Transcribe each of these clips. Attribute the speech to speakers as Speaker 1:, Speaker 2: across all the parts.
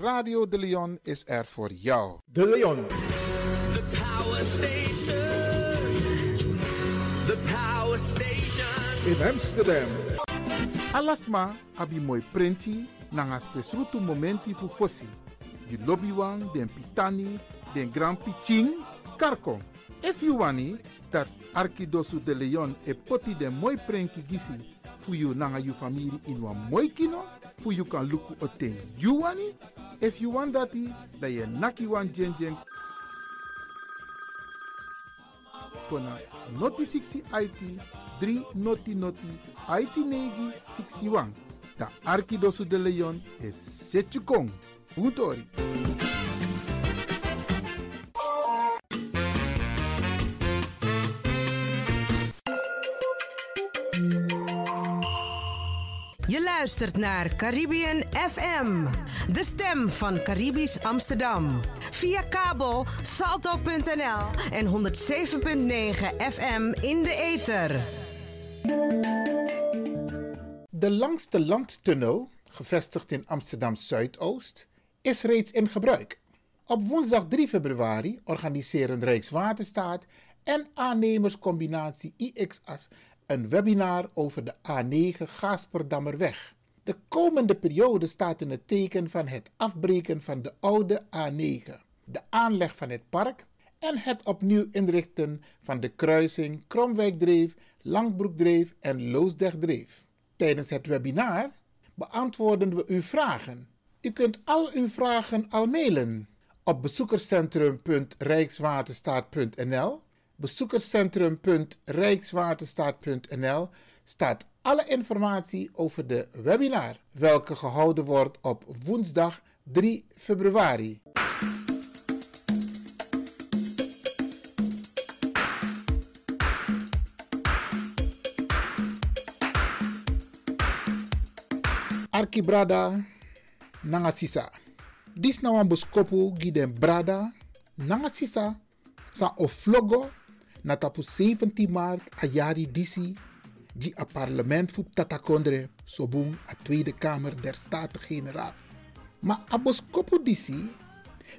Speaker 1: Radio De Leon is er voor jou.
Speaker 2: De Leon.
Speaker 3: The Power Station. The Power Station.
Speaker 2: In Amsterdam.
Speaker 1: Alasma, abi moi prenti,
Speaker 4: nanga spesrutu momenti fu fosi. You lobby wan, den pitani, den grand piching, karko. If you wani, dat Arkidosu de Leon e poti den moi prenki gisi fu you nanga you family in wan moi kino, fu you kan luku oten you wani. If you want dati, da ye naki wan jen jen kona noti 60 IT 3 noti noti IT negi 61. Da Arkidosu de Leon e setjukong. Puntori.
Speaker 5: Luistert naar Caribbean FM, de stem van Caribisch Amsterdam. Via kabel salto.nl en 107.9 FM in de ether.
Speaker 4: De langste landtunnel, gevestigd in Amsterdam Zuidoost, is reeds in gebruik. Op woensdag 3 februari organiseren Rijkswaterstaat en aannemerscombinatie IXAS een webinar over de A9 Gaasperdammerweg. De komende periode staat in het teken van het afbreken van de oude A9, de aanleg van het park en het opnieuw inrichten van de kruising Kromwijkdreef, Langbroekdreef en Loosdrechtdreef. Tijdens het webinar beantwoorden we uw vragen. U kunt al uw vragen al mailen op bezoekerscentrum.rijkswaterstaat.nl. Bezoekerscentrum.rijkswaterstaat.nl staat alle informatie over de webinar, welke gehouden wordt op woensdag 3 februari. Arki brada nanga sisa. Dis na wan boskopu gi den brada nanga sisa sa oflogo na tapu 17 maart a jari disi di a parlement fu tatakondre sobung a Tweede Kamer der Staten-Generaal. Ma a boskopu disi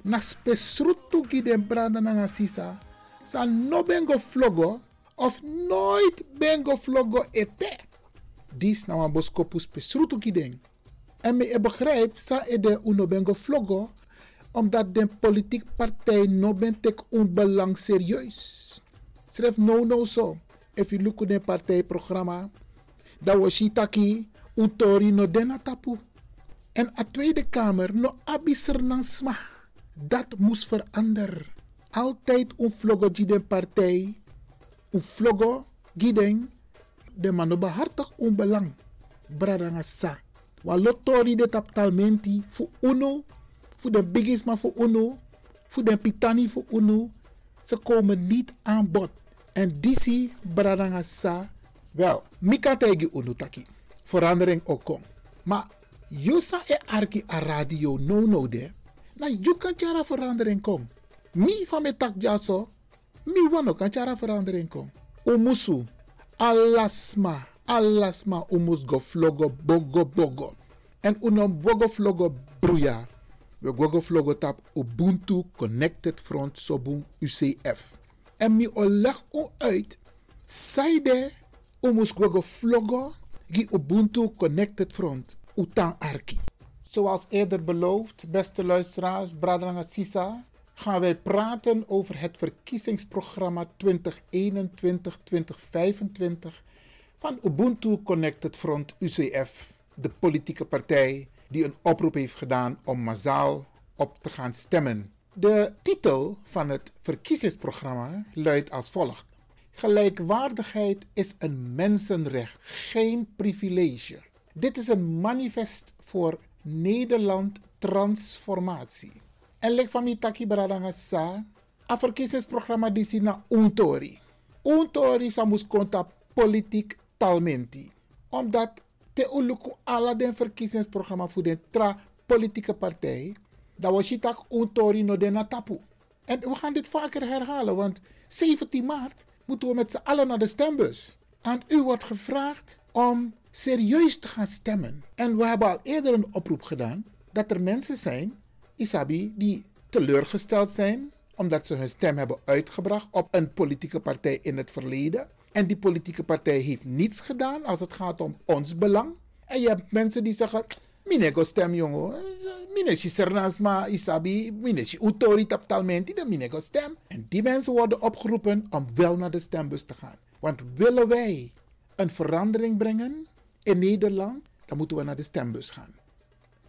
Speaker 4: na spesrutu gi den brada nanga sisa sa no bengo flogo of nooit bengo flogo ete. Dis na wan boskopu spesrutu gi den. En me e begrijp sa e uno bengo flogo omdat de politiek partij no ben tek un belang serieus. Schrijf no no so. If you look at partijprogramma, dat was shitaki un tori no dena tapu. En a Tweede Kamer no abiser nan sma. Dat moest veranderen. Altijd un vlogo den partij. Un vlogo giden. De mano behartig un belang. Bradanga sa. Lotori de taptalmenti fu uno voor de biggies, maar voor UNO, voor de pitani voor UNO. Ze komen niet aan bod. En disi bradanga sa, wel, mika tegi UNO taki. Verandering ook kom. Maar Yusa e arki a radio no no de. Na you kan verandering kom. Mi van me tak jaso. Mi wano kan chara verandering kom. Umusu. Alasma. Alasma umus go flogo bogo bogo. En uno bogo flogo bruya. We gogo vlogo tap Ubuntu Connected Front Sobung UCF. En mi oleg o uit. Saide umus gogo vlogo gi Ubuntu Connected Front. Utang Arki. Zoals eerder beloofd, beste luisteraars, Bradrang Sisa, gaan wij praten over het verkiezingsprogramma 2021-2025 van Ubuntu Connected Front UCF, de politieke partij die een oproep heeft gedaan om massaal op te gaan stemmen. De titel van het verkiezingsprogramma luidt als volgt: Gelijkwaardigheid is een mensenrecht, geen privilege. Dit is een manifest voor Nederland transformatie. En lek van Mitaki Baradanga sa, een verkiezingsprogramma die si untori. Untori sa mus konta politiek talmenti. Omdat te uluku ala den verkiezingsprogramma voor de tra politieke partij, dat was je tak untori no den tapu. En we gaan dit vaker herhalen, want 17 maart moeten we met z'n allen naar de stembus. Aan u wordt gevraagd om serieus te gaan stemmen. En we hebben al eerder een oproep gedaan dat er mensen zijn, Isabi, die teleurgesteld zijn omdat ze hun stem hebben uitgebracht op een politieke partij in het verleden. En die politieke partij heeft niets gedaan als het gaat om ons belang. En je hebt mensen die zeggen, Mine stem, jongen. Mine si isabi, mine utori taptalmenti, dan mine go stem. En die mensen worden opgeroepen om wel naar de stembus te gaan. Want willen wij een verandering brengen in Nederland, dan moeten we naar de stembus gaan.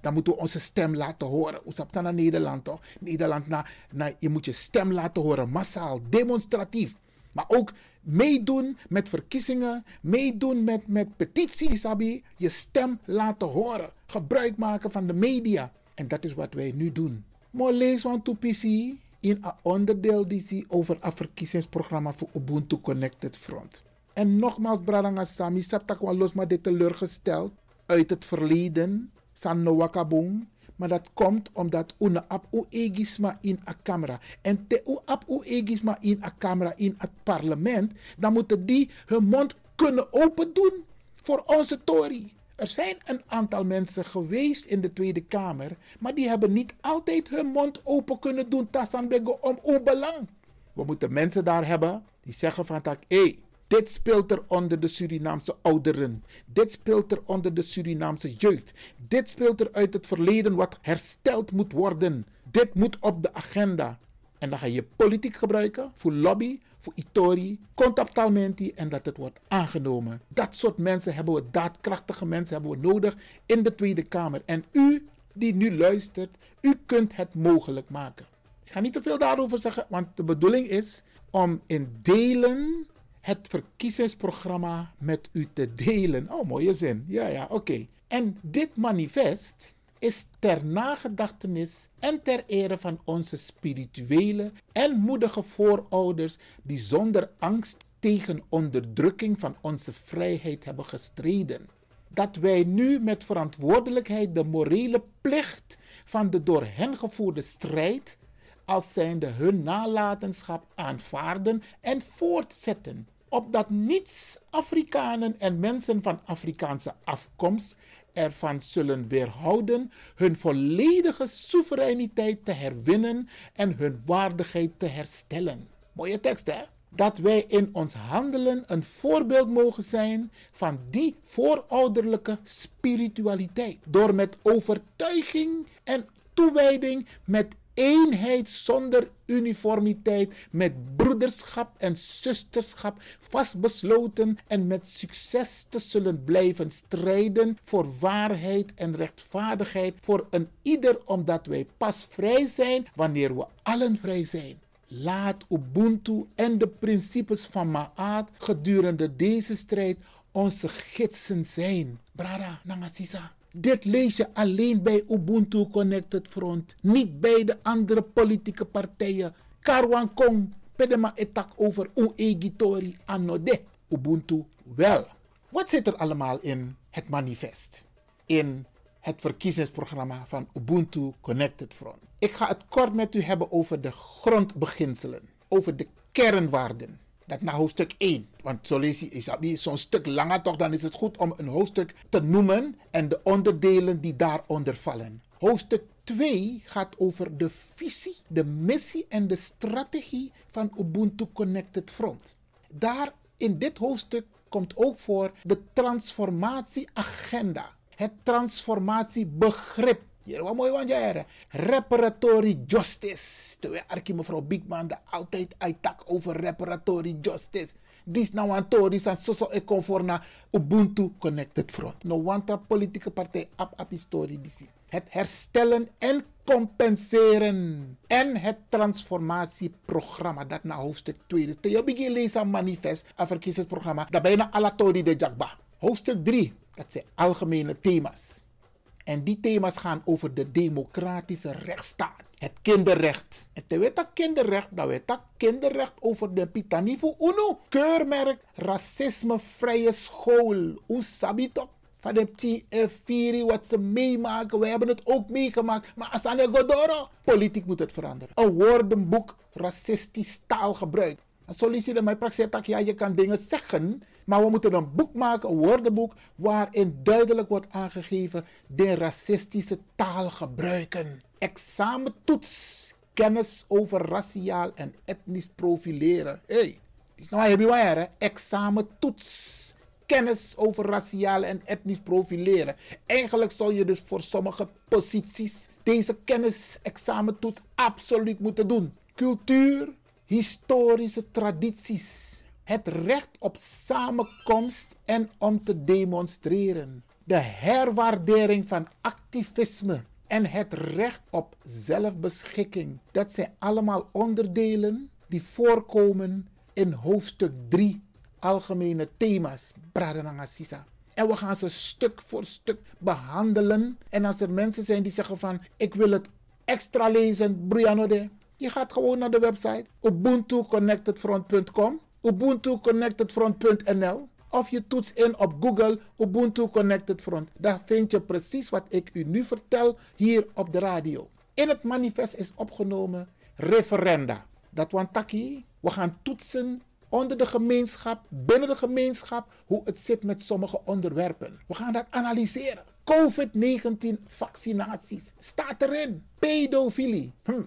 Speaker 4: Dan moeten we onze stem laten horen. Hoe staat naar Nederland toch? Nederland, na, na, je moet je stem laten horen, massaal, demonstratief. Maar ook meedoen met verkiezingen, meedoen met, met petities, Sabi. Je stem laten horen. Gebruik maken van de media. En dat is wat wij nu doen. Maar lees want to PC in een onderdeel die over het verkiezingsprogramma voor Ubuntu Connected Front. En nogmaals, Bradanga Sami, Saptak los maar dit teleurgesteld uit het verleden, San no wakabung, maar dat komt omdat una ap u egisma in a camera. En te u ap u egisma in a camera in het parlement, dan moeten die hun mond kunnen open doen voor onze Tory. Er zijn een aantal mensen geweest in de Tweede Kamer, maar die hebben niet altijd hun mond open kunnen doen tassan om uw belang. We moeten mensen daar hebben die zeggen van tak, hey, dit speelt er onder de Surinaamse ouderen. Dit speelt er onder de Surinaamse jeugd. Dit speelt er uit het verleden wat hersteld moet worden. Dit moet op de agenda. En dan ga je politiek gebruiken voor lobby, voor itori, contactalmenti en dat het wordt aangenomen. Dat soort mensen hebben we, daadkrachtige mensen hebben we nodig in de Tweede Kamer. En u die nu luistert, u kunt het mogelijk maken. Ik ga niet te veel daarover zeggen, want de bedoeling is om in delen het verkiezingsprogramma met u te delen. Oh, mooie zin. Ja, ja, oké. En dit manifest is ter nagedachtenis en ter ere van onze spirituele en moedige voorouders die zonder angst tegen onderdrukking van onze vrijheid hebben gestreden. Dat wij nu met verantwoordelijkheid de morele plicht van de door hen gevoerde strijd als zijnde hun nalatenschap aanvaarden en voortzetten. Opdat niets Afrikanen en mensen van Afrikaanse afkomst ervan zullen weerhouden hun volledige soevereiniteit te herwinnen en hun waardigheid te herstellen. Mooie tekst hè? Dat wij in ons handelen een voorbeeld mogen zijn van die voorouderlijke spiritualiteit. Door met overtuiging en toewijding met eenheid zonder uniformiteit, met broederschap en zusterschap vastbesloten en met succes te zullen blijven strijden voor waarheid en rechtvaardigheid voor een ieder, omdat wij pas vrij zijn wanneer we allen vrij zijn. Laat Ubuntu en de principes van Maat gedurende deze strijd onze gidsen zijn. Brada, Nangasisa. Dit lees je alleen bij Ubuntu Connected Front, niet bij de andere politieke partijen. Karwan Kong, pedema etak over uegitori anode. Ubuntu wel. Wat zit er allemaal in het manifest? In het verkiezingsprogramma van Ubuntu Connected Front. Ik ga het kort met u hebben over de grondbeginselen, over de kernwaarden dat naar hoofdstuk 1. Want zo lees je zo'n stuk langer toch, dan is het goed om een hoofdstuk te noemen en de onderdelen die daaronder vallen. Hoofdstuk 2 gaat over de visie, de missie en de strategie van Ubuntu Connected Front. Daar in dit hoofdstuk komt ook voor de transformatieagenda, het transformatiebegrip hier, wat mooi want jij Reparatory justice. Terwijl Arkie mevrouw Bigman de altijd uittak over reparatory justice. Dis nou aan Tori san soso e conform na Ubuntu Connected Front. No wanta politieke partij ap ap historie disi. Het herstellen en compenseren. En het transformatieprogramma. Dat na hoofdstuk 2. Dus je begin lezen manifest. Een verkiezingsprogramma. Dat bijna alle Tori de Jakba. Hoofdstuk 3. Dat zijn algemene thema's. En die thema's gaan over de democratische rechtsstaat. Het kinderrecht. En te weten kinderrecht, dan weet dat kinderrecht over de Pitanivo Uno. Keurmerk racismevrije school. Hoe sabito? Van de T4 wat ze meemaken. We hebben het ook meegemaakt. Maar Asane Godoro. Politiek moet het veranderen. Een woordenboek racistisch taalgebruik. En solliciteer mijn praktijk, ja, je kan dingen zeggen maar we moeten een boek maken, een woordenboek, waarin duidelijk wordt aangegeven de racistische taal gebruiken. Examentoets, kennis over raciaal en etnisch profileren. Hé, hey, is nou heb je waar, Examentoets, kennis over raciale en etnisch profileren. Eigenlijk zou je dus voor sommige posities deze kennisexamentoets absoluut moeten doen. Cultuur, historische tradities, het recht op samenkomst en om te demonstreren, de herwaardering van activisme en het recht op zelfbeschikking. Dat zijn allemaal onderdelen die voorkomen in hoofdstuk 3 algemene thema's. Bradanangasisa. En we gaan ze stuk voor stuk behandelen. En als er mensen zijn die zeggen van ik wil het extra lezen, Brianode. Je gaat gewoon naar de website ubuntuconnectedfront.com, ubuntuconnectedfront.nl of je toetst in op Google Ubuntu Connected Front. Daar vind je precies wat ik u nu vertel hier op de radio. In het manifest is opgenomen referenda. Dat want taki, we gaan toetsen onder de gemeenschap, binnen de gemeenschap, hoe het zit met sommige onderwerpen. We gaan dat analyseren. COVID-19 vaccinaties staat erin. Pedofilie, hm,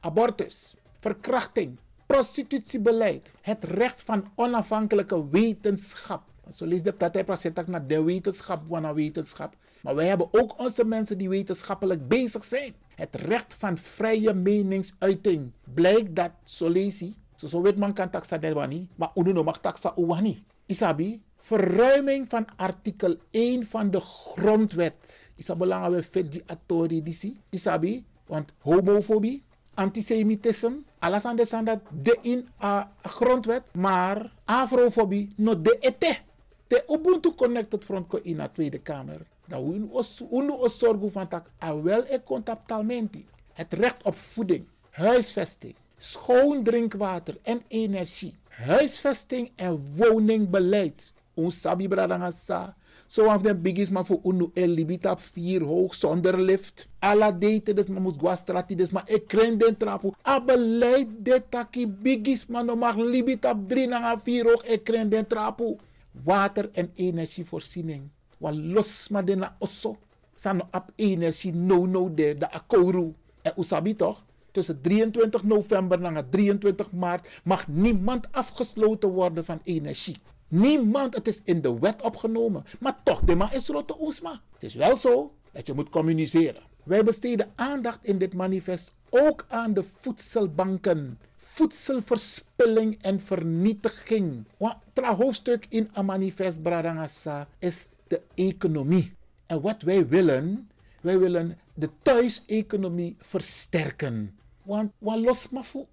Speaker 4: abortus, verkrachting, prostitutiebeleid, het recht van onafhankelijke wetenschap. Zo de naar de wetenschap, wana wetenschap. Maar wij hebben ook onze mensen die wetenschappelijk bezig zijn. Het recht van vrije meningsuiting. Blijkt dat, zo lees je, zo, zo weet man kan taxa wani, maar uno mag taxa uwani. Isabi, verruiming van artikel 1 van de grondwet. Isa belangrijk vet die atori disi. Isabi, want homofobie, antisemitisme, alles aan de in a grondwet, maar afrofobie no de ete. De Ubuntu Connected Front ko in de Tweede Kamer. Dat we ons zorgen van dat wel e. Het recht op voeding, huisvesting, schoon drinkwater en energie, huisvesting en woningbeleid. Ons sabi bradangasa. Zo af den bigis maar voor unu el libita vier hoog zonder lift. Alla date des maar moest guastrati des maar ik den trapu. A beleid de taki bigis maar no mag libita drie na vier hoog ik den trapu. Water en energievoorziening. Wa los maar de na osso. San op energie no no de de akoru. En usabi toch? Tussen 23 november en 23 maart mag niemand afgesloten worden van energie. Niemand, het is in de wet opgenomen. Maar toch, is rotte oesma. Het is wel zo dat je moet communiceren. Wij besteden aandacht in dit manifest ook aan de voedselbanken. Voedselverspilling en vernietiging. Want het hoofdstuk in een manifest Bradangasa is de economie. En wat wij willen, wij willen de thuiseconomie versterken. Want wat los maar voor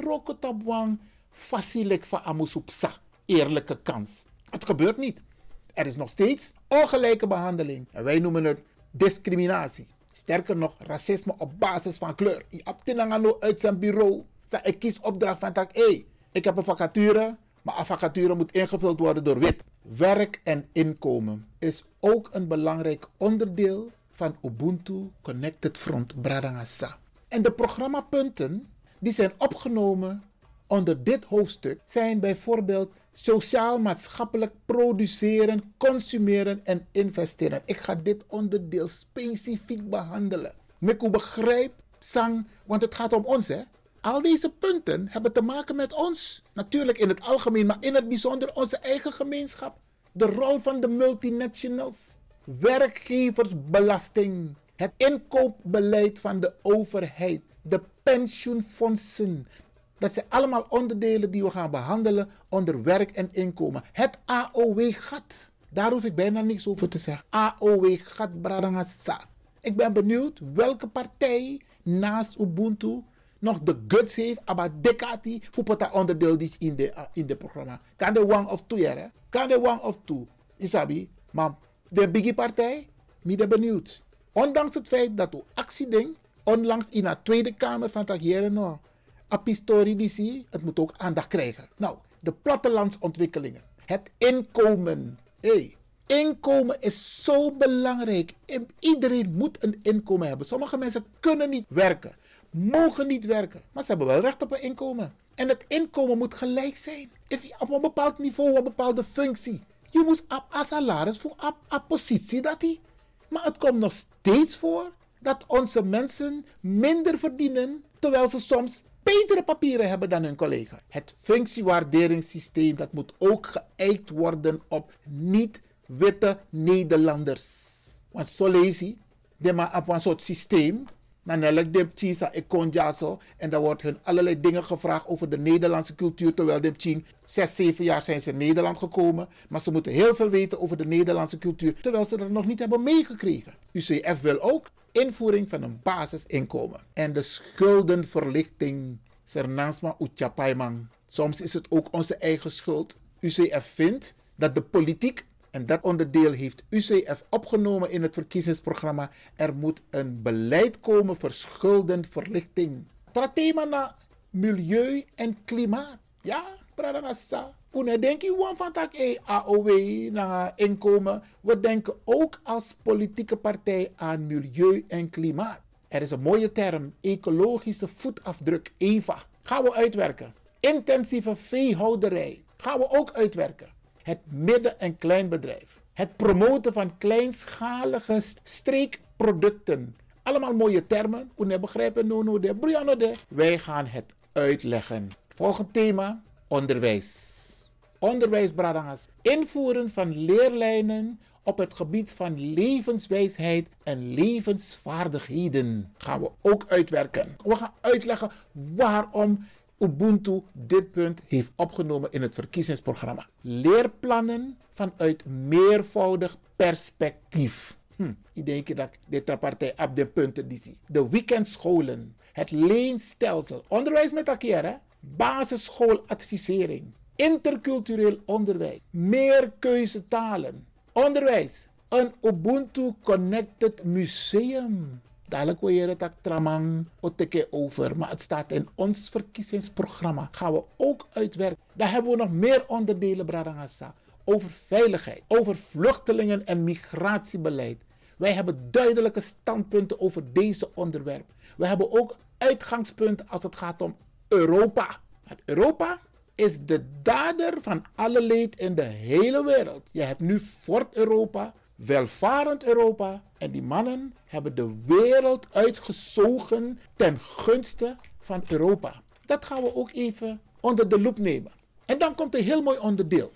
Speaker 4: rokotabwang, facilik van amusupsa eerlijke kans. Het gebeurt niet. Er is nog steeds ongelijke behandeling. En wij noemen het discriminatie. Sterker nog, racisme op basis van kleur. Je uit zijn bureau. Ik kies opdracht van tak. Hey, ik heb een vacature, maar een vacature moet ingevuld worden door wit. Werk en inkomen is ook een belangrijk onderdeel van Ubuntu Connected Front Bradangasa. En de programmapunten die zijn opgenomen onder dit hoofdstuk zijn bijvoorbeeld sociaal-maatschappelijk produceren, consumeren en investeren. Ik ga dit onderdeel specifiek behandelen. Miku begrijp, sang, want het gaat om ons hè. Al deze punten hebben te maken met ons. Natuurlijk in het algemeen, maar in het bijzonder onze eigen gemeenschap. De rol van de multinationals. Werkgeversbelasting. Het inkoopbeleid van de overheid. De pensioenfondsen. Dat zijn allemaal onderdelen die we gaan behandelen onder werk en inkomen. Het AOW-gat. Daar hoef ik bijna niks over te zeggen. AOW-gat Bradangasa. Ik ben benieuwd welke partij naast Ubuntu nog de guts heeft, aber dekati, voor dat onderdeel is in de, uh, in de programma. Kan de one of two, hè? Kan de one of two. Isabi, maar de biggie partij, ben benieuwd. Ondanks het feit dat u actieding onlangs in de Tweede Kamer van het no, apistori die het moet ook aandacht krijgen. Nou, de plattelandsontwikkelingen, het inkomen. Hey, inkomen is zo belangrijk. Iedereen moet een inkomen hebben. Sommige mensen kunnen niet werken, mogen niet werken, maar ze hebben wel recht op een inkomen. En het inkomen moet gelijk zijn. Je op een bepaald niveau, op een bepaalde functie. Je moet op salaris voor een positie dat hij. Maar het komt nog steeds voor dat onze mensen minder verdienen, terwijl ze soms betere papieren hebben dan hun collega. Het functiewaarderingssysteem dat moet ook geëikt worden op niet-witte Nederlanders. Want zo lees je, maar op een soort systeem. Dan elk de ja zo. En dan wordt hun allerlei dingen gevraagd over de Nederlandse cultuur. Terwijl de tjing, zes, zeven jaar zijn ze in Nederland gekomen. Maar ze moeten heel veel weten over de Nederlandse cultuur. Terwijl ze dat nog niet hebben meegekregen. UCF wil ook invoering van een basisinkomen. En de schuldenverlichting. Soms is het ook onze eigen schuld. UCF vindt dat de politiek en dat onderdeel heeft UCF opgenomen in het verkiezingsprogramma. Er moet een beleid komen voor schuldenverlichting. Dat thema naar milieu en klimaat. Ja, Pradagasa. Hoe denk je van dat AOW naar inkomen? We denken ook als politieke partij aan milieu en klimaat. Er is een mooie term, ecologische voetafdruk, EVA. Gaan we uitwerken. Intensieve veehouderij. Gaan we ook uitwerken het midden- en kleinbedrijf. Het promoten van kleinschalige streekproducten. Allemaal mooie termen. Hoe begrijpen no de Brianna de. Wij gaan het uitleggen. Volgend thema: onderwijs. Onderwijs, bradangas. Invoeren van leerlijnen op het gebied van levenswijsheid en levensvaardigheden gaan we ook uitwerken. We gaan uitleggen waarom Ubuntu dit punt heeft opgenomen in het verkiezingsprogramma. Leerplannen vanuit meervoudig perspectief. Hm, ik denk dat dit partij op de punten die zie. De weekendscholen, het leenstelsel, onderwijs met elkaar, basisschooladvisering, intercultureel onderwijs, meer talen, onderwijs, een Ubuntu Connected Museum. Dadelijk wil je het tramang over. Maar het staat in ons verkiezingsprogramma. Gaan we ook uitwerken. Daar hebben we nog meer onderdelen, Bradangasa. Over veiligheid, over vluchtelingen en migratiebeleid. Wij hebben duidelijke standpunten over deze onderwerpen. We hebben ook uitgangspunten als het gaat om Europa. Want Europa is de dader van alle leed in de hele wereld. Je hebt nu Fort Europa, welvarend Europa. En die mannen hebben de wereld uitgezogen ten gunste van Europa. Dat gaan we ook even onder de loep nemen. En dan komt een heel mooi onderdeel.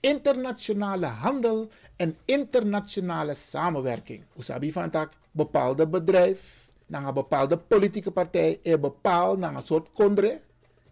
Speaker 4: Internationale handel en internationale samenwerking. Usabi van tak bepaalde bedrijf, naar een bepaalde politieke partij, er bepaalt naar een soort kondre,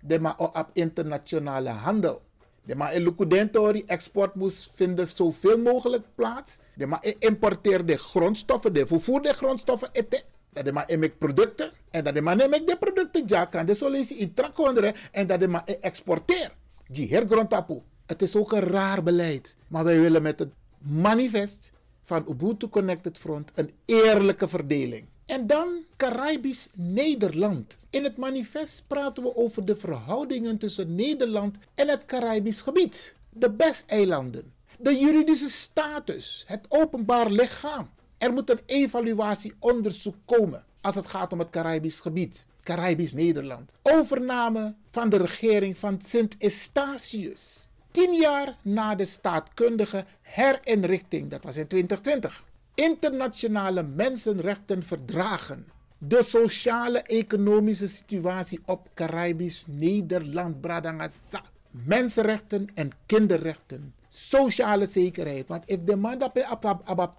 Speaker 4: de maar op internationale handel. De maar in export moest vinden zoveel mogelijk plaats. De maar importeerde grondstoffen, de vervoerde grondstoffen eten. Dat de maar in producten. En dat de maar neem de producten ja kan de solutie in trakonderen. En dat de maar exporteer. Die hergrondtapu. Het is ook een raar beleid. Maar wij willen met het manifest van Ubuntu Connected Front een eerlijke verdeling. En dan Caribisch Nederland. In het manifest praten we over de verhoudingen tussen Nederland en het Caribisch gebied. De BES-eilanden, de juridische status, het openbaar lichaam. Er moet een evaluatieonderzoek komen als het gaat om het Caribisch gebied. Caribisch Nederland. Overname van de regering van Sint Eustatius. Tien jaar na de staatkundige herinrichting, dat was in 2020 internationale mensenrechtenverdragen, de sociale-economische situatie op Caribisch Nederland, Bradangasa, mensenrechten en kinderrechten, sociale zekerheid. Want if de man dat abab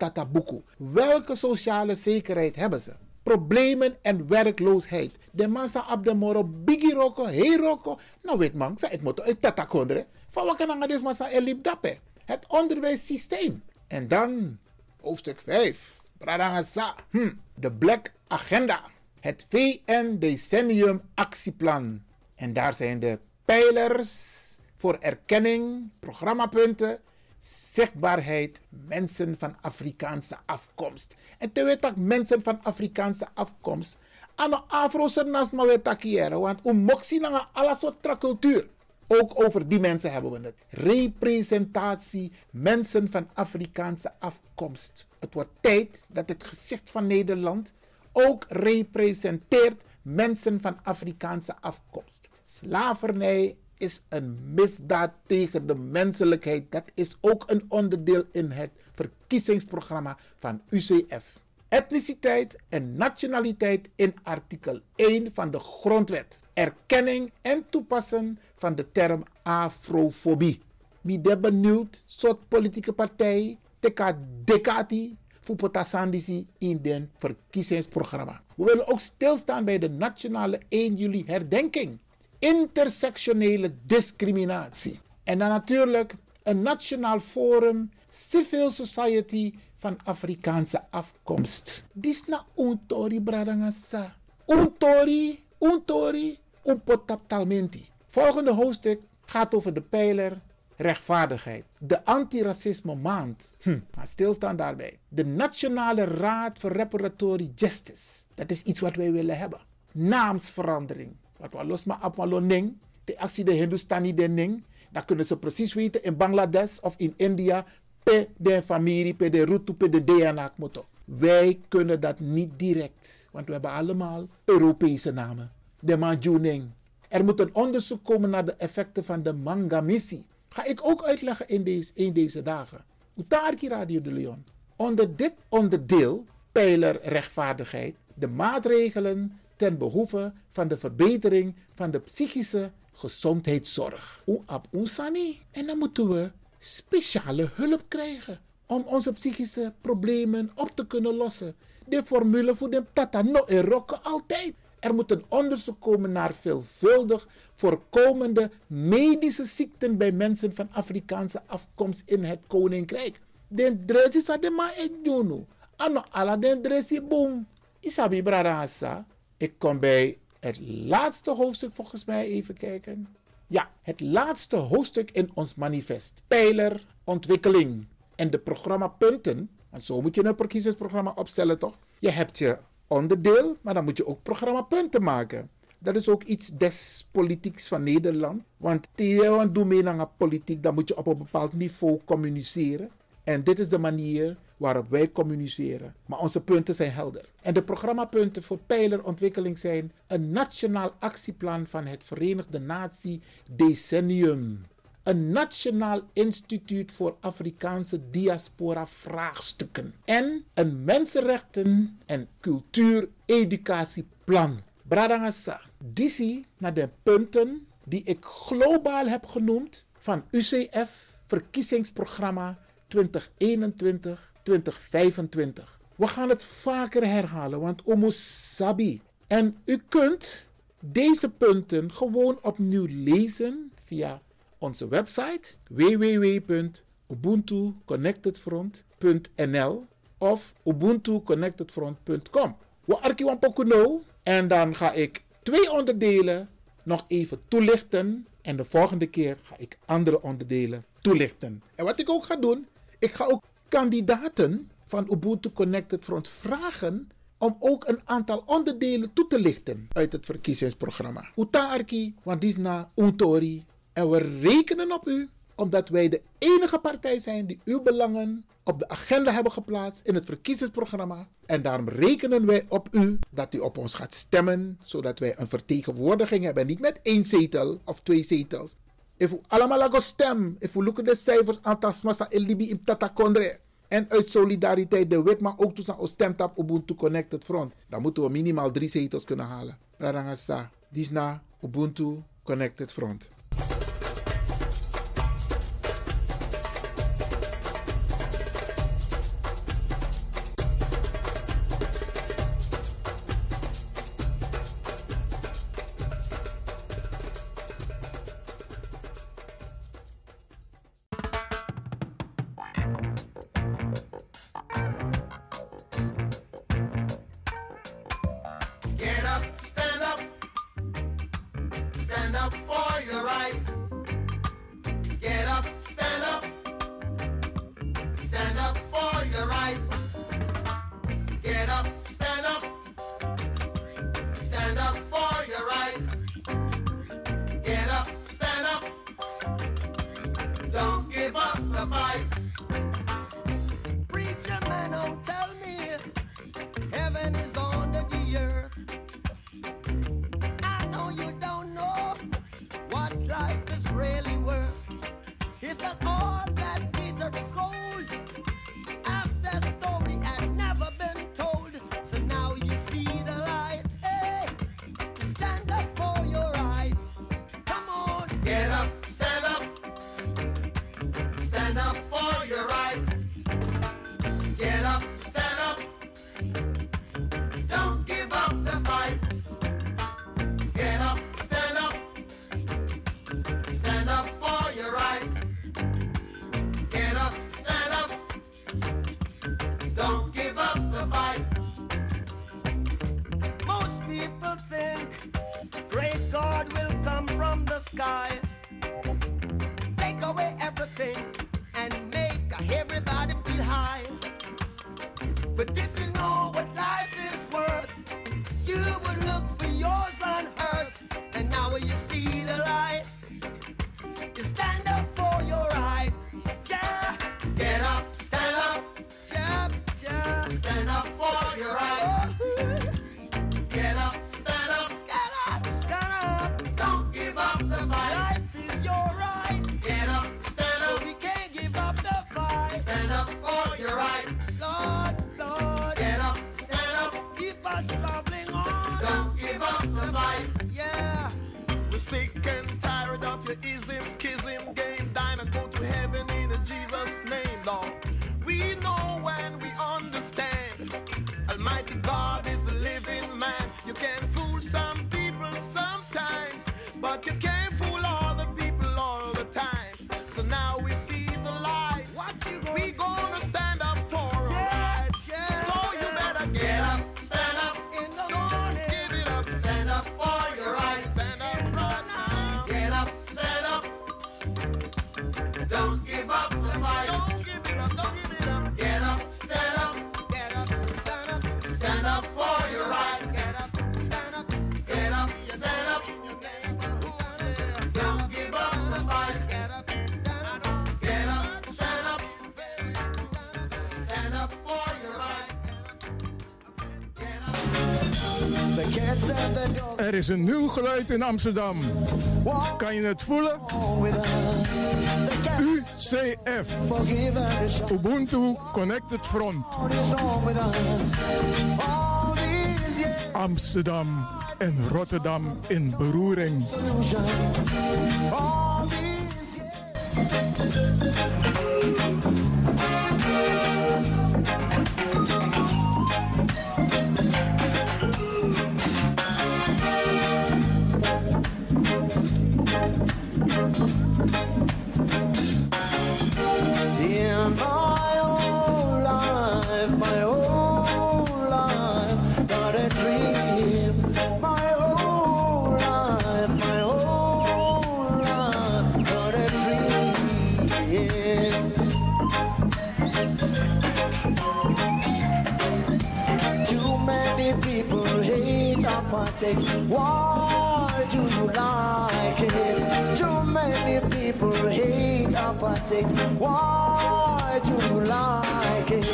Speaker 4: welke sociale zekerheid hebben ze? Problemen en werkloosheid. De man sa op de moro bigi roko, hey roko. Nou weet man, ik moet uit tata kondre. Van wat kan elip dape? Het onderwijssysteem. En dan hoofdstuk 5. Bradangasa. Hm. De Black Agenda. Het VN Decennium Actieplan. En daar zijn de pijlers voor erkenning, programmapunten, zichtbaarheid, mensen van Afrikaanse afkomst. En te weten mensen van Afrikaanse afkomst aan de Afro-se naast want om moxie naar alle soort cultuur. Ook over die mensen hebben we het. Representatie mensen van Afrikaanse afkomst. Het wordt tijd dat het gezicht van Nederland ook representeert mensen van Afrikaanse afkomst. Slavernij is een misdaad tegen de menselijkheid. Dat is ook een onderdeel in het verkiezingsprogramma van UCF. Etniciteit en nationaliteit in artikel 1 van de Grondwet. Erkenning en toepassen van de term afrofobie. Wie de benieuwd soort politieke partij teka dekati voor in den verkiezingsprogramma. We willen ook stilstaan bij de nationale 1 juli herdenking. Intersectionele discriminatie. En dan natuurlijk een nationaal forum civil society van Afrikaanse afkomst. Dis na untori bradangasa. Untori, untori, unpotaptalmenti. Volgende hoofdstuk gaat over de pijler rechtvaardigheid. De antiracisme maand. Hm, ga stilstaan daarbij. De Nationale Raad voor Reparatory Justice. Dat is iets wat wij willen hebben. Naamsverandering. Wat we los maar op ning. De actie de Hindustani de ning. Dan kunnen ze precies weten in Bangladesh of in India. De familie, de route, pe de DNA moto. Wij kunnen dat niet direct. Want we hebben allemaal Europese namen. De Manjuning. Er moet een onderzoek komen naar de effecten van de mangamissie. Ga ik ook uitleggen in deze, in deze dagen. Utarki Radio de Leon. Onder dit onderdeel, pijler rechtvaardigheid, de maatregelen ten behoeve van de verbetering van de psychische gezondheidszorg. Oap Oesani. En dan moeten we speciale hulp krijgen om onze psychische problemen op te kunnen lossen. De formule voor de tata no erokken altijd. Er moet een onderzoek komen naar veelvuldig voorkomende medische ziekten bij mensen van Afrikaanse afkomst in het Koninkrijk. Den dresi sa de ma. Ano ala den dresi boom. Isabi. Ik kom bij het laatste hoofdstuk volgens mij even kijken. Ja, het laatste hoofdstuk in ons manifest. Pijler ontwikkeling. En de programmapunten. Want zo moet je een verkiezingsprogramma opstellen toch? Je hebt je onderdeel, maar dan moet je ook programmapunten maken. Dat is ook iets des politieks van Nederland. Want tegen doe mee politiek, dan moet je op een bepaald niveau communiceren. En dit is de manier waarop wij communiceren. Maar onze punten zijn helder. En de programmapunten voor pijlerontwikkeling zijn een nationaal actieplan van het Verenigde Natie Decennium. Een nationaal instituut voor Afrikaanse diaspora vraagstukken. En een mensenrechten- en cultuur-educatieplan. Bradangasa. Disi naar de punten die ik globaal heb genoemd van UCF verkiezingsprogramma 2021 2025. We gaan het vaker herhalen, want Omo Sabi. En u kunt deze punten gewoon opnieuw lezen via onze website www.ubuntuconnectedfront.nl of ubuntuconnectedfront.com. We pokuno en dan ga ik twee onderdelen nog even toelichten en de volgende keer ga ik andere onderdelen toelichten. En wat ik ook ga doen, ik ga ook kandidaten van Ubuntu Connected Front vragen om ook een aantal onderdelen toe te lichten uit het verkiezingsprogramma. Utaarki, want die is na Untori. En we rekenen op u, omdat wij de enige partij zijn die uw belangen op de agenda hebben geplaatst in het verkiezingsprogramma. En daarom rekenen wij op u dat u op ons gaat stemmen, zodat wij een vertegenwoordiging hebben. Niet met één zetel of twee zetels. If we allemaal gaan stem, if we look at de cijfers, aantal smasa elibi in tatakondre. En uit solidariteit de wet, maar ook toen ze stemt op Ubuntu Connected Front. Dan moeten we minimaal drie zetels kunnen halen. Radangasa, Disna, Ubuntu Connected Front.
Speaker 6: God is
Speaker 2: een nieuw geluid in Amsterdam. Kan je het voelen? UCF. Ubuntu Connected Front. Amsterdam en Rotterdam in beroering.
Speaker 7: it. Why do you like it? Too many people hate apartheid. Why do you like it?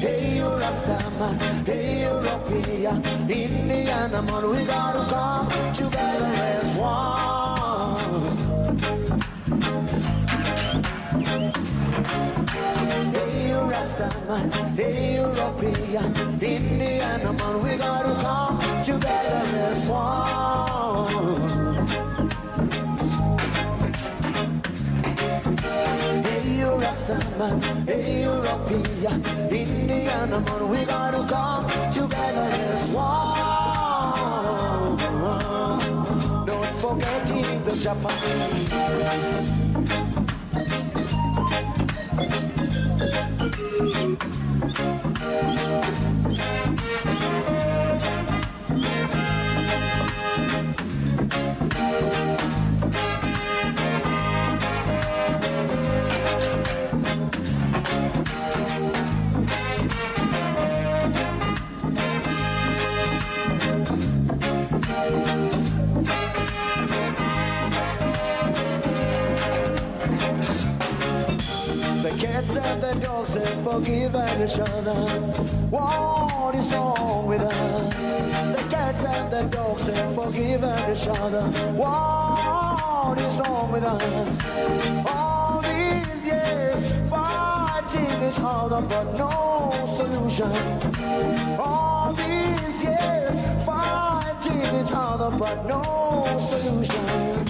Speaker 7: Hey, you Rastaman, hey, European, Indian, man, we gotta come together as one. Pakistan, the European, Indian man, we gotta come together as one. Hey, you Rastaman, hey, European, Indian man, we gotta come together as one. Don't forget the Japanese. the cats and the dogs have forgiven each other. What is wrong with us? The cats and the dogs have forgiven each other. What is wrong with us? All these years fighting each other, but no solution. All these years fighting each other, but no solution.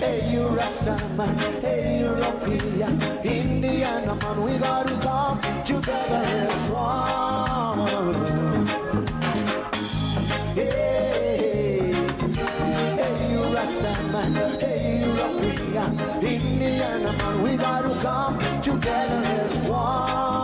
Speaker 7: Hey, you Rastaman, hey, you European, Indian man, we gotta come together as one. Hey, hey, you Rastaman, hey, European, Indian man, we gotta come together as one.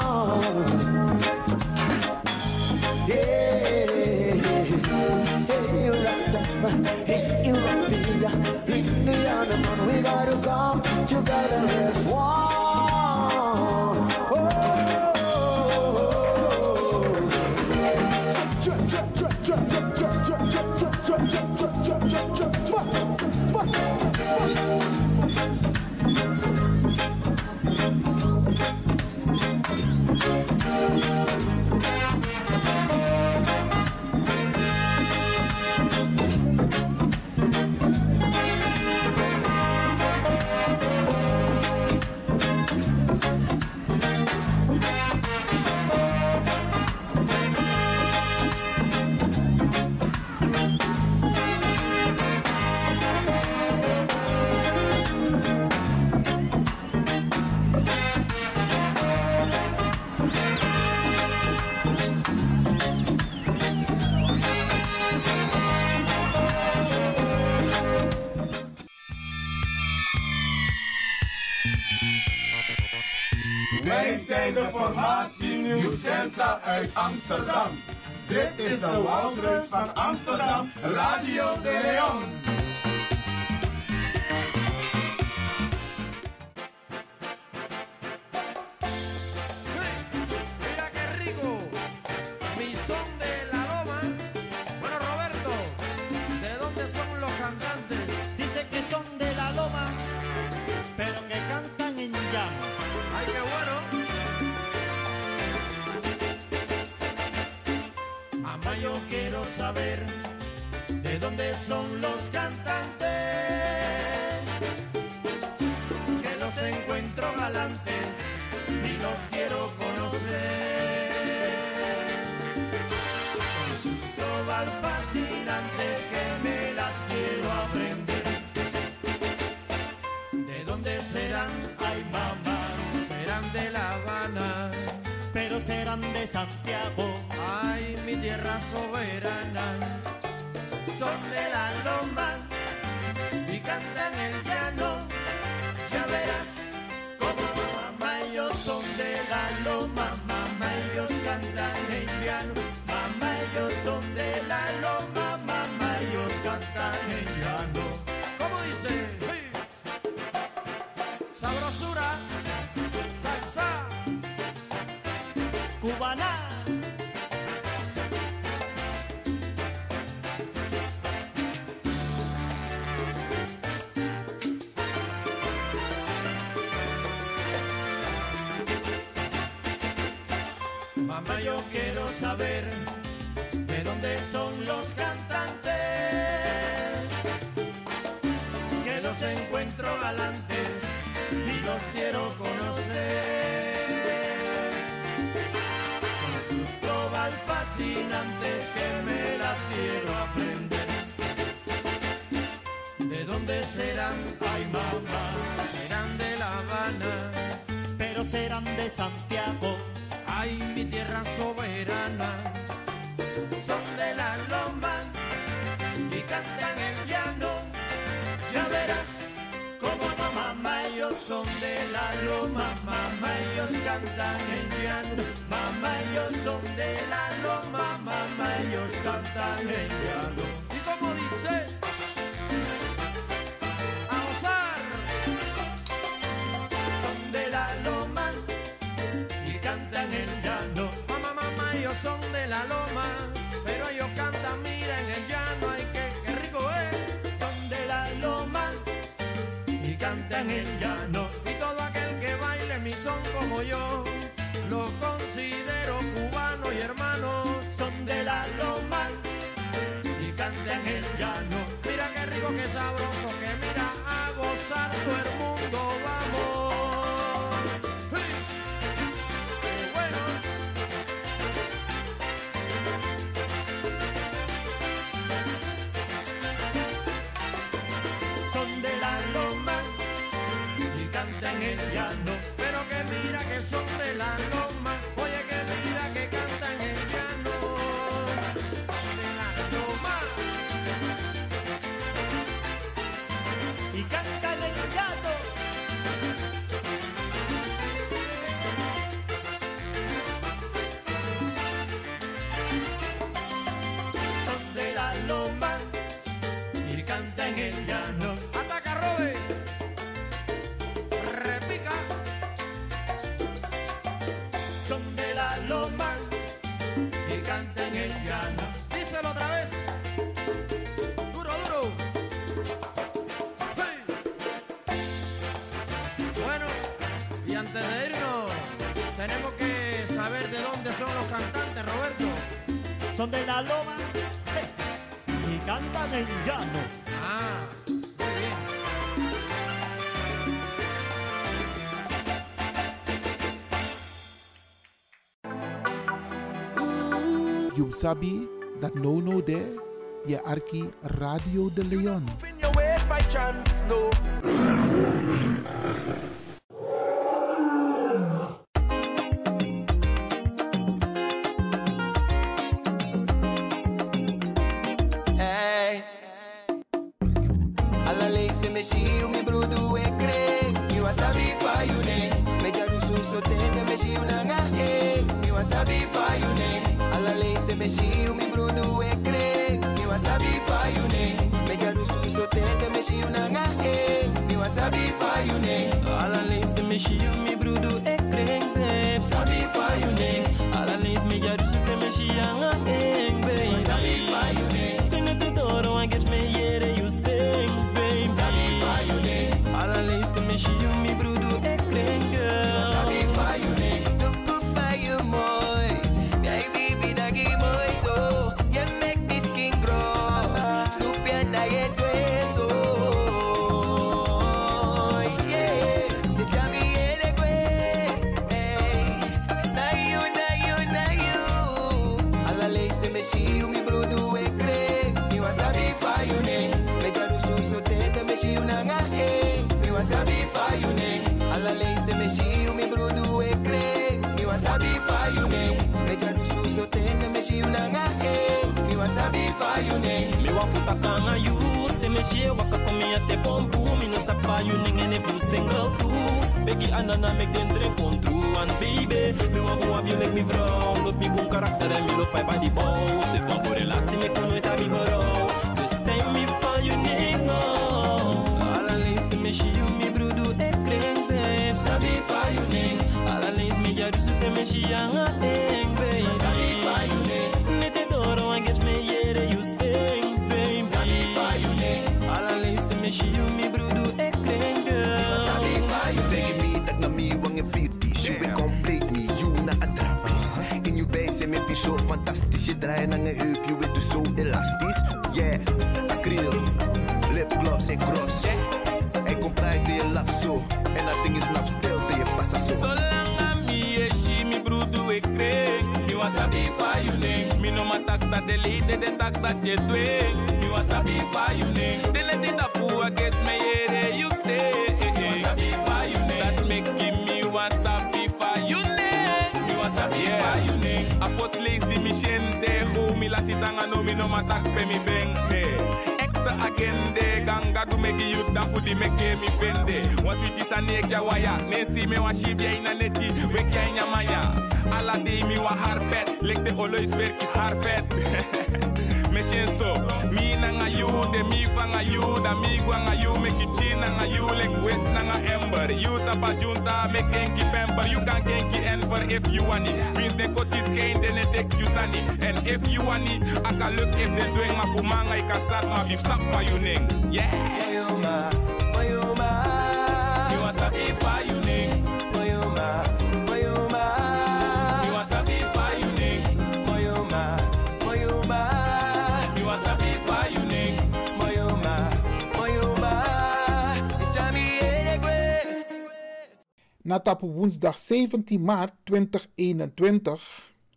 Speaker 8: Wij zijn de formatie Nieuw Sensa uit Amsterdam. Dit is de Woudreus van Amsterdam, Radio de Leon.
Speaker 9: Quiero saber de dónde son los cantantes, que los encuentro galantes y los quiero conocer. Con sus pruebas fascinantes que me las quiero aprender. ¿De dónde serán? Ay, mamá, serán de La Habana.
Speaker 10: Pero serán de Santiago.
Speaker 9: Ay, mi soberana, son de la loma y cantan el llano. Ya verás como no, mamá, ellos son de la loma, mamá, ellos cantan el llano. Mamá, ellos son de la loma, mamá, ellos cantan el llano. ¿Y como Son de la loma
Speaker 10: eh, y cantan en llano.
Speaker 9: Ah, muy bien.
Speaker 1: You sabi that no no there, je arki Radio de Leon.
Speaker 11: she a
Speaker 12: te
Speaker 11: pompu Mi no sap fa you ning ene blue single too Begi anana make den drink on true And baby Me wa fu ab you make me vrouw Loop mi boom karakter en mi lo fai by the bow Se van voor relatie me kon nooit abi berouw Dus stem mi fa you ning no Alla leis te me shie you mi brudu e kring babe Sabi fa you ning Alla leis mi jaru su te me
Speaker 13: Je aan een heup, je bent dus zo elastisch. Yeah, acryl, lipgloss en cross En kom praat je love zo. En dat ding is nap stil, je passa zo
Speaker 11: Zolang a mi e shi mi brudu e kring. Mi wa sabi fa you ning Mi no ma tak ta delete de tak ta che twing Mi wa sabi fa you ning Dele te ta pu a guess me yere you stay Mi wa sabi fa you ning That make me wa sabi fa you ning Mi wa sabi fa you ning A fos lees di mi shen de ho mi la sitanga no mi no ma tak pe mi beng me Ekte agende ganga du meki you da fu di meke mi fende Was witi sa ne kya waya Ne si me wa shibia ina neti We kya inya manya Ala de mi wa harpet Lek de olois verkis harpet Me shen so Mi na nga you de mi fa nga you Da mi gwa nga you me kichi na nga you Lek west na nga ember. You tapa junta me kenki pemper You kan kenki enver if you want it. Means de kotis geen de ne tek you sani And if you want it Aka look if de doing ma fumanga Ika start ma bif sap fa you ning Yeah.
Speaker 12: Mayuma, Mayuma
Speaker 11: You want sabi fa you
Speaker 4: Nata op woensdag 17 maart 2021,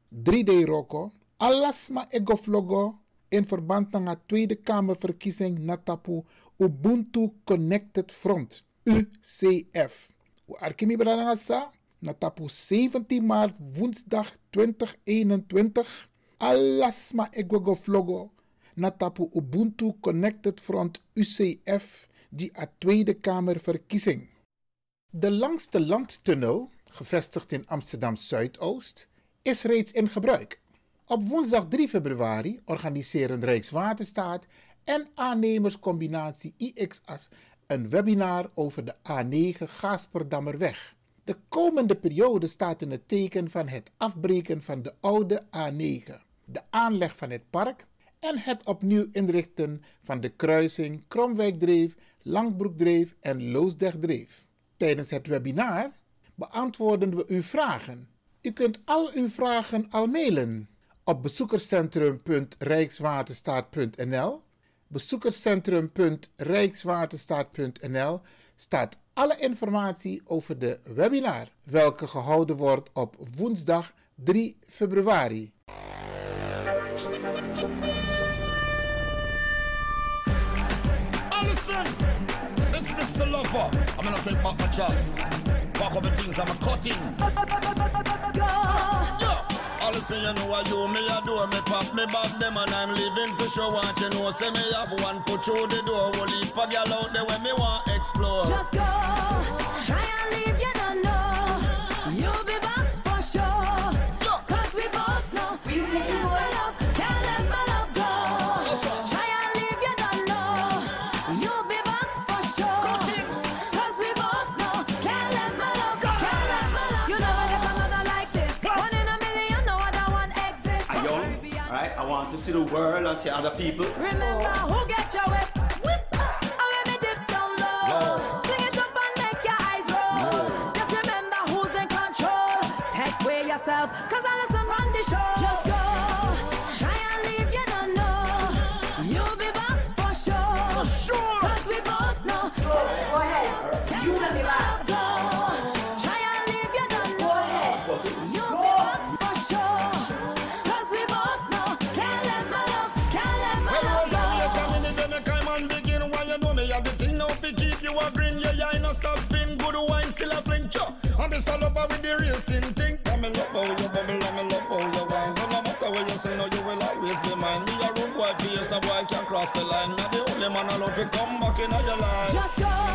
Speaker 4: 3D Roko, alasma egoflogo in verband met de Tweede Kamerverkiezing Natapu Ubuntu Connected Front, UCF. U arkimi sa? Natapu 17 maart woensdag 2021, alasma egoflogo Natapu Ubuntu Connected Front UCF, die a Tweede Kamerverkiezing. De langste landtunnel, gevestigd in Amsterdam Zuidoost, is reeds in gebruik. Op woensdag 3 februari organiseren Rijkswaterstaat en aannemerscombinatie IXAS een webinar over de A9 Gaasperdammerweg. De komende periode staat in het teken van het afbreken van de oude A9, de aanleg van het park en het opnieuw inrichten van de kruising Kromwijkdreef, Langbroekdreef en Loosdrechtdreef. Tijdens het webinar beantwoorden we uw vragen. U kunt al uw vragen al mailen op bezoekerscentrum.rijkswaterstaat.nl. Bezoekerscentrum.rijkswaterstaat.nl staat alle informatie over de webinar, welke gehouden wordt op woensdag 3 februari.
Speaker 14: Listen, it's Mr. Lover. I'm gonna take back my job. Pack up the things I'm a cutting. All the say you know what you me a do me pop me back them and I'm living for sure. Want you know say me have one foot through the door. Will leave a girl out there when me want explore.
Speaker 15: Just go,
Speaker 16: world and see other people.
Speaker 15: Remember who get your whip. You
Speaker 14: a grin. Yeah, yeah, I no stop spin. Good wine still a fling. I'm just all over with the racing thing. I'm in love how you bubble, I'm in love how you wine. But no matter what you say, no, you will always be mine. Me a rude boy, face the boy can't cross the line. Me the only man alone to come back in your life.
Speaker 15: Just go.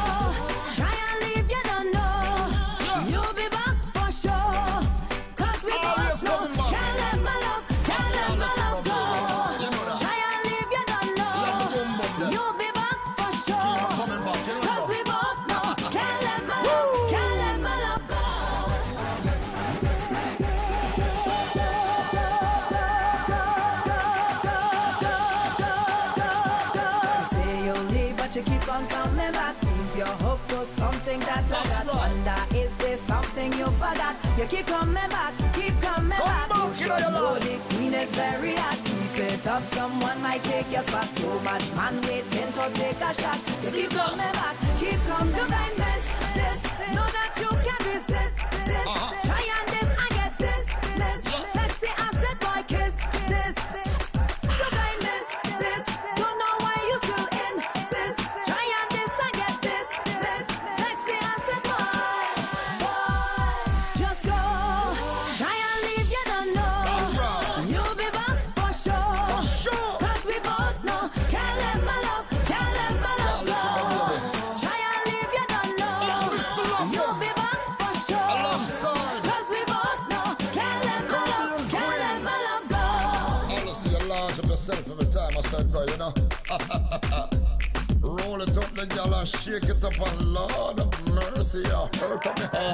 Speaker 15: You
Speaker 17: keep coming back, keep coming back. You should know the queen is very hot. Keep it up, someone might take your spot. So much man waiting to take a shot. You keep coming back, keep coming. You can
Speaker 14: shake it up, and Lord of mercy, you hurt on my heart.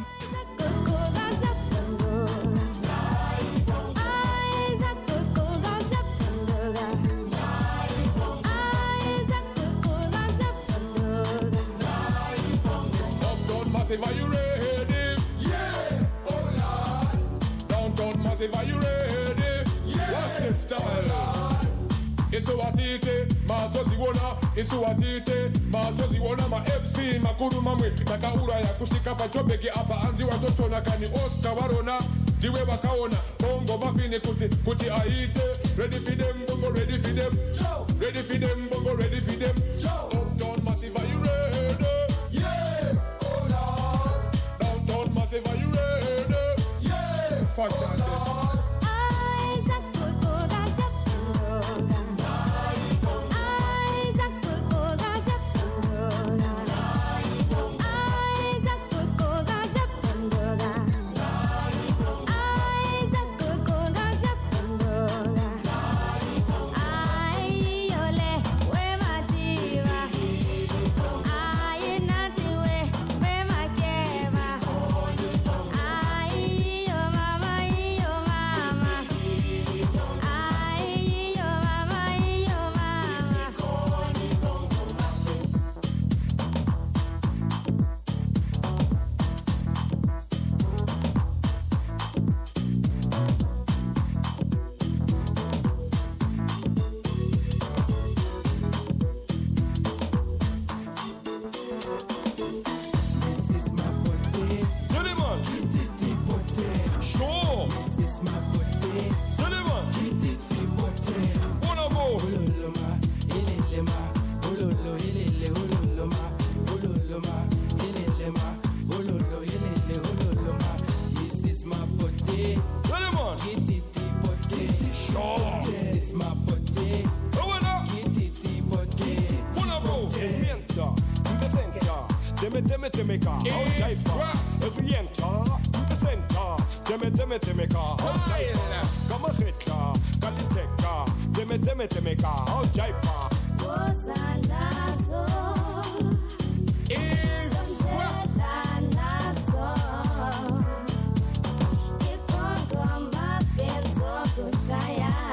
Speaker 11: Massive, are you ready? Yeah, what's this style? isuwatite mazoziona isuwatite mazoziona ma-fc makuru mamwe takauraya kusvika pachobheki apa. Anzi watochona kani oscar varona ndiwe vakaona bongo mafini kuti kuti aite. Ready for them bongo ready for them. Ready for them bongo ready for them. Uptown massive are you ready? Yeah. Oh lord downtown massive are you ready? Yeah. Fuck that